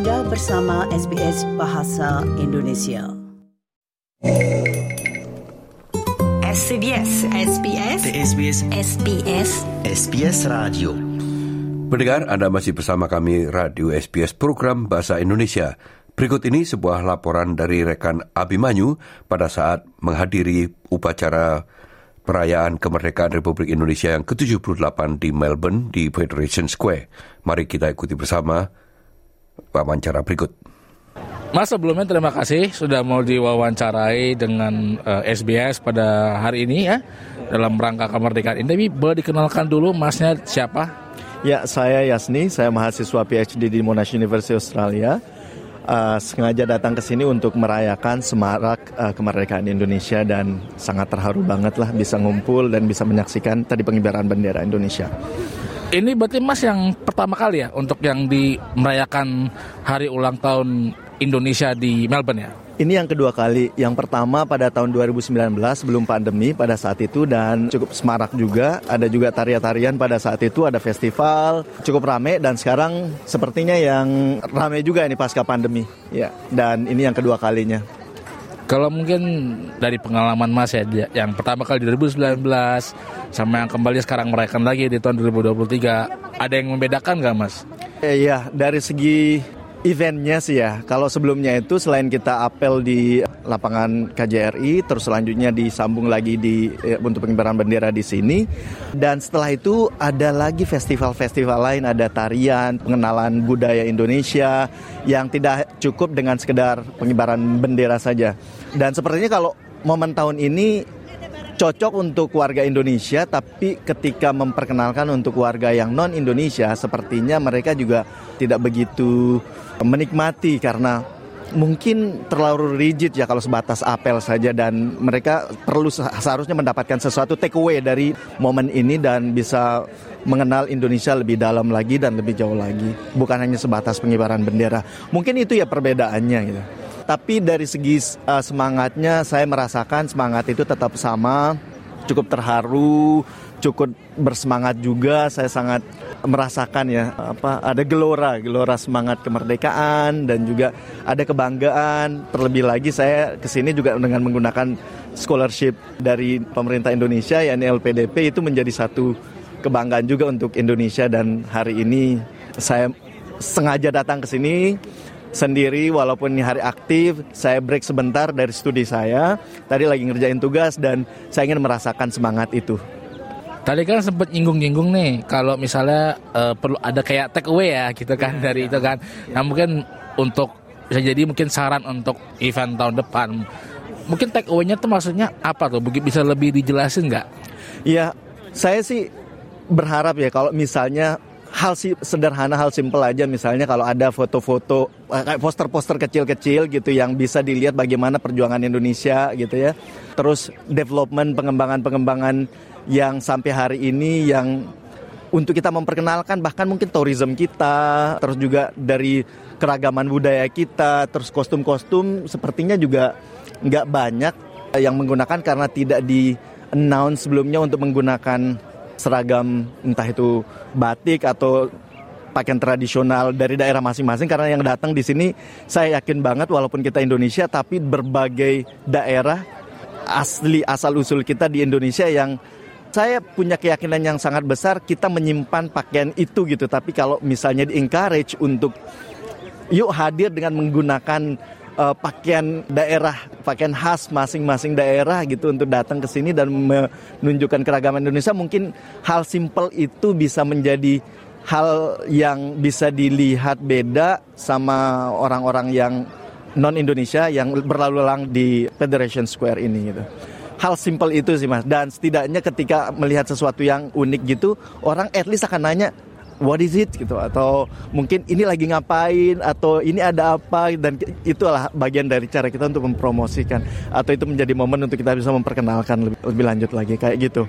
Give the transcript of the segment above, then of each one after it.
Anda bersama SBS Bahasa Indonesia. SBS SBS SBS SBS SBS Radio Pendengar, Anda masih bersama kami Radio SBS Program Bahasa Indonesia. Berikut ini sebuah laporan dari rekan Abimanyu pada saat menghadiri upacara perayaan kemerdekaan Republik Indonesia yang ke-78 di Melbourne di Federation Square. Mari kita ikuti bersama wawancara berikut. Mas sebelumnya terima kasih sudah mau diwawancarai dengan uh, eh, SBS pada hari ini ya dalam rangka kemerdekaan ini. Tapi boleh dikenalkan dulu masnya siapa? Ya, saya Yasni, saya mahasiswa PhD di Monash University Australia. Uh, sengaja datang ke sini untuk merayakan semarak uh, kemerdekaan Indonesia dan sangat terharu banget lah bisa ngumpul dan bisa menyaksikan tadi pengibaran bendera Indonesia. Ini berarti Mas yang pertama kali ya untuk yang di merayakan hari ulang tahun Indonesia di Melbourne ya? Ini yang kedua kali. Yang pertama pada tahun 2019 sebelum pandemi pada saat itu dan cukup semarak juga. Ada juga tarian-tarian pada saat itu, ada festival, cukup rame dan sekarang sepertinya yang rame juga ini pasca pandemi. Ya, dan ini yang kedua kalinya. Kalau mungkin dari pengalaman Mas ya, yang pertama kali di 2019 sama yang kembali sekarang merayakan lagi di tahun 2023, ada yang membedakan nggak Mas? Eh, iya, dari segi eventnya sih ya. Kalau sebelumnya itu selain kita apel di lapangan KJRI, terus selanjutnya disambung lagi di eh, untuk pengibaran bendera di sini. Dan setelah itu ada lagi festival-festival lain, ada tarian, pengenalan budaya Indonesia yang tidak cukup dengan sekedar pengibaran bendera saja. Dan sepertinya kalau momen tahun ini cocok untuk warga Indonesia, tapi ketika memperkenalkan untuk warga yang non Indonesia, sepertinya mereka juga tidak begitu menikmati karena mungkin terlalu rigid ya kalau sebatas apel saja dan mereka perlu seharusnya mendapatkan sesuatu take away dari momen ini dan bisa mengenal Indonesia lebih dalam lagi dan lebih jauh lagi. Bukan hanya sebatas pengibaran bendera. Mungkin itu ya perbedaannya gitu. Tapi dari segi uh, semangatnya saya merasakan semangat itu tetap sama, cukup terharu, cukup bersemangat juga. Saya sangat merasakan ya apa ada gelora, gelora semangat kemerdekaan dan juga ada kebanggaan. Terlebih lagi saya ke sini juga dengan menggunakan scholarship dari pemerintah Indonesia yakni LPDP itu menjadi satu kebanggaan juga untuk Indonesia. Dan hari ini saya sengaja datang ke sini sendiri walaupun ini hari aktif. Saya break sebentar dari studi saya. Tadi lagi ngerjain tugas dan saya ingin merasakan semangat itu Tadi kan sempat nyinggung-nyinggung nih kalau misalnya uh, perlu ada kayak take away ya gitu kan ya, dari ya. itu kan. Nah mungkin untuk bisa jadi mungkin saran untuk event tahun depan. Mungkin take away-nya tuh maksudnya apa tuh? Bisa lebih dijelasin nggak? Iya, saya sih berharap ya kalau misalnya hal si sederhana hal simpel aja. Misalnya kalau ada foto-foto eh, kayak poster-poster kecil-kecil gitu yang bisa dilihat bagaimana perjuangan Indonesia gitu ya. Terus development pengembangan-pengembangan yang sampai hari ini yang untuk kita memperkenalkan bahkan mungkin tourism kita terus juga dari keragaman budaya kita terus kostum-kostum sepertinya juga nggak banyak yang menggunakan karena tidak di announce sebelumnya untuk menggunakan seragam entah itu batik atau pakaian tradisional dari daerah masing-masing karena yang datang di sini saya yakin banget walaupun kita Indonesia tapi berbagai daerah asli asal usul kita di Indonesia yang saya punya keyakinan yang sangat besar kita menyimpan pakaian itu gitu. Tapi kalau misalnya di encourage untuk yuk hadir dengan menggunakan uh, pakaian daerah, pakaian khas masing-masing daerah gitu untuk datang ke sini dan menunjukkan keragaman Indonesia. Mungkin hal simpel itu bisa menjadi hal yang bisa dilihat beda sama orang-orang yang non Indonesia yang berlalu lalang di Federation Square ini gitu. Hal simpel itu sih mas. Dan setidaknya ketika melihat sesuatu yang unik gitu, orang at least akan nanya, what is it gitu atau mungkin ini lagi ngapain atau ini ada apa dan itulah bagian dari cara kita untuk mempromosikan atau itu menjadi momen untuk kita bisa memperkenalkan lebih, lebih lanjut lagi kayak gitu.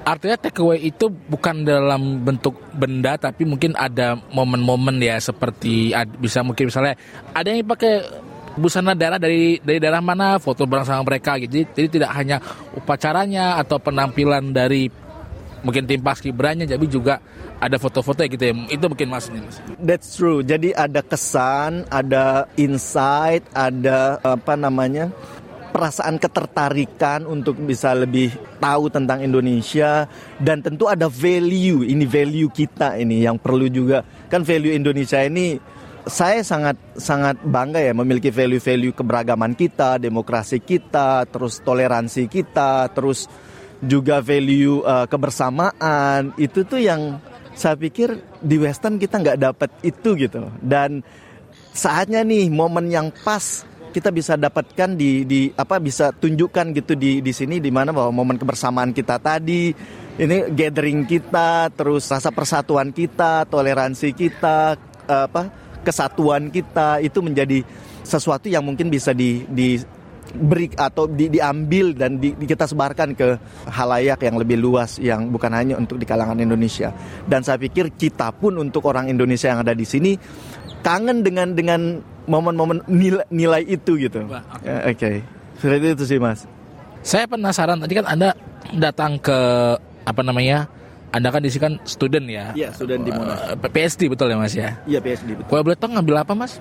Artinya takeaway itu bukan dalam bentuk benda tapi mungkin ada momen-momen ya seperti bisa mungkin misalnya ada yang pakai busana daerah dari dari daerah mana foto bareng sama mereka gitu. Jadi tidak hanya upacaranya atau penampilan dari mungkin tim paskibranya tapi juga ada foto-foto gitu ya. Itu mungkin ini mas. That's true. Jadi ada kesan, ada insight, ada apa namanya perasaan ketertarikan untuk bisa lebih tahu tentang Indonesia dan tentu ada value ini value kita ini yang perlu juga kan value Indonesia ini saya sangat sangat bangga ya memiliki value-value keberagaman kita, demokrasi kita, terus toleransi kita, terus juga value uh, kebersamaan itu tuh yang saya pikir di Western kita nggak dapat itu gitu. Dan saatnya nih momen yang pas kita bisa dapatkan di di apa bisa tunjukkan gitu di di sini di mana bahwa momen kebersamaan kita tadi ini gathering kita terus rasa persatuan kita toleransi kita apa kesatuan kita itu menjadi sesuatu yang mungkin bisa di, di beri atau di, diambil dan di, di, kita sebarkan ke halayak yang lebih luas yang bukan hanya untuk di kalangan Indonesia dan saya pikir kita pun untuk orang Indonesia yang ada di sini kangen dengan dengan momen-momen nilai, nilai itu gitu. Oke, okay. seperti itu sih mas. Saya penasaran tadi kan anda datang ke apa namanya anda kan di sini kan student ya? Iya, student di Monash. Uh, PSD betul ya Mas ya? Iya, PSD betul. Kalau boleh tahu ngambil apa Mas?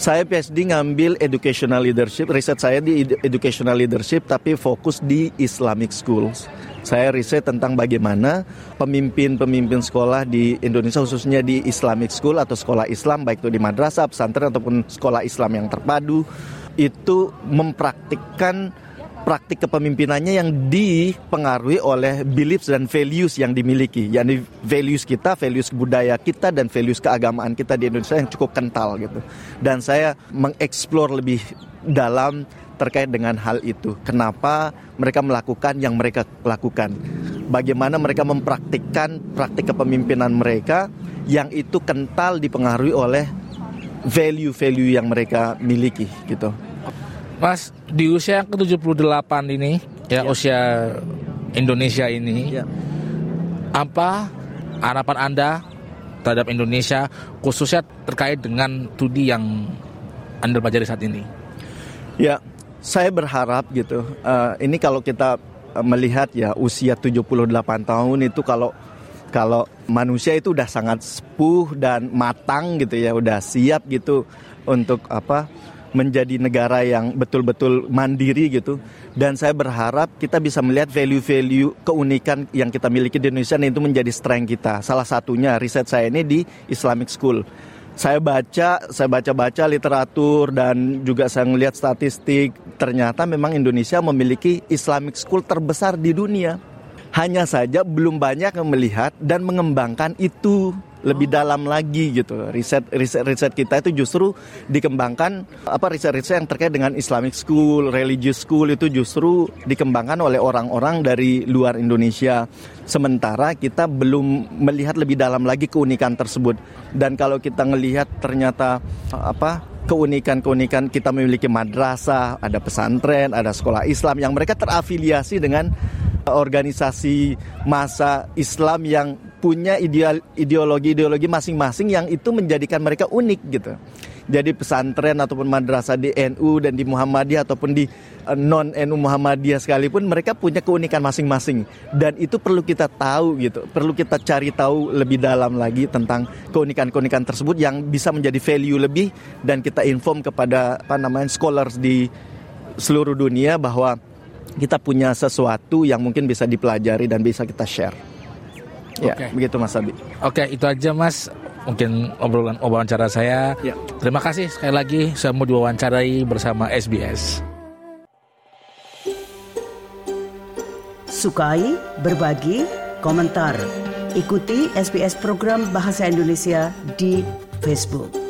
Saya PSD ngambil educational leadership. Riset saya di educational leadership tapi fokus di Islamic schools. Saya riset tentang bagaimana pemimpin-pemimpin sekolah di Indonesia khususnya di Islamic school atau sekolah Islam baik itu di madrasah, pesantren ataupun sekolah Islam yang terpadu itu mempraktikkan praktik kepemimpinannya yang dipengaruhi oleh beliefs dan values yang dimiliki. yakni values kita, values budaya kita dan values keagamaan kita di Indonesia yang cukup kental gitu. Dan saya mengeksplor lebih dalam terkait dengan hal itu. Kenapa mereka melakukan yang mereka lakukan? Bagaimana mereka mempraktikkan praktik kepemimpinan mereka yang itu kental dipengaruhi oleh value-value yang mereka miliki gitu. Mas, di usia yang ke-78 ini, ya, ya usia Indonesia ini, ya. apa harapan Anda terhadap Indonesia khususnya terkait dengan studi yang Anda pelajari saat ini? Ya, saya berharap gitu. Uh, ini kalau kita uh, melihat ya usia 78 tahun itu kalau kalau manusia itu udah sangat sepuh dan matang gitu ya, udah siap gitu untuk apa? Menjadi negara yang betul-betul mandiri gitu. Dan saya berharap kita bisa melihat value-value keunikan yang kita miliki di Indonesia dan itu menjadi strength kita. Salah satunya riset saya ini di Islamic School. Saya baca, saya baca-baca literatur dan juga saya melihat statistik. Ternyata memang Indonesia memiliki Islamic School terbesar di dunia. Hanya saja belum banyak yang melihat dan mengembangkan itu lebih oh. dalam lagi gitu. Riset riset riset kita itu justru dikembangkan apa riset-riset yang terkait dengan Islamic school, religious school itu justru dikembangkan oleh orang-orang dari luar Indonesia. Sementara kita belum melihat lebih dalam lagi keunikan tersebut. Dan kalau kita melihat ternyata apa keunikan-keunikan kita memiliki madrasah, ada pesantren, ada sekolah Islam yang mereka terafiliasi dengan organisasi masa Islam yang punya ideologi-ideologi masing-masing yang itu menjadikan mereka unik gitu. Jadi pesantren ataupun madrasah di NU dan di Muhammadiyah ataupun di eh, non NU Muhammadiyah sekalipun mereka punya keunikan masing-masing dan itu perlu kita tahu gitu. Perlu kita cari tahu lebih dalam lagi tentang keunikan-keunikan tersebut yang bisa menjadi value lebih dan kita inform kepada apa namanya scholars di seluruh dunia bahwa kita punya sesuatu yang mungkin bisa dipelajari dan bisa kita share. Ya, okay. begitu Mas Abi. Oke, okay, itu aja Mas. Mungkin obrolan wawancara saya. Ya. Terima kasih sekali lagi saya mau diwawancarai bersama SBS. Sukai, berbagi, komentar. Ikuti SBS program Bahasa Indonesia di Facebook.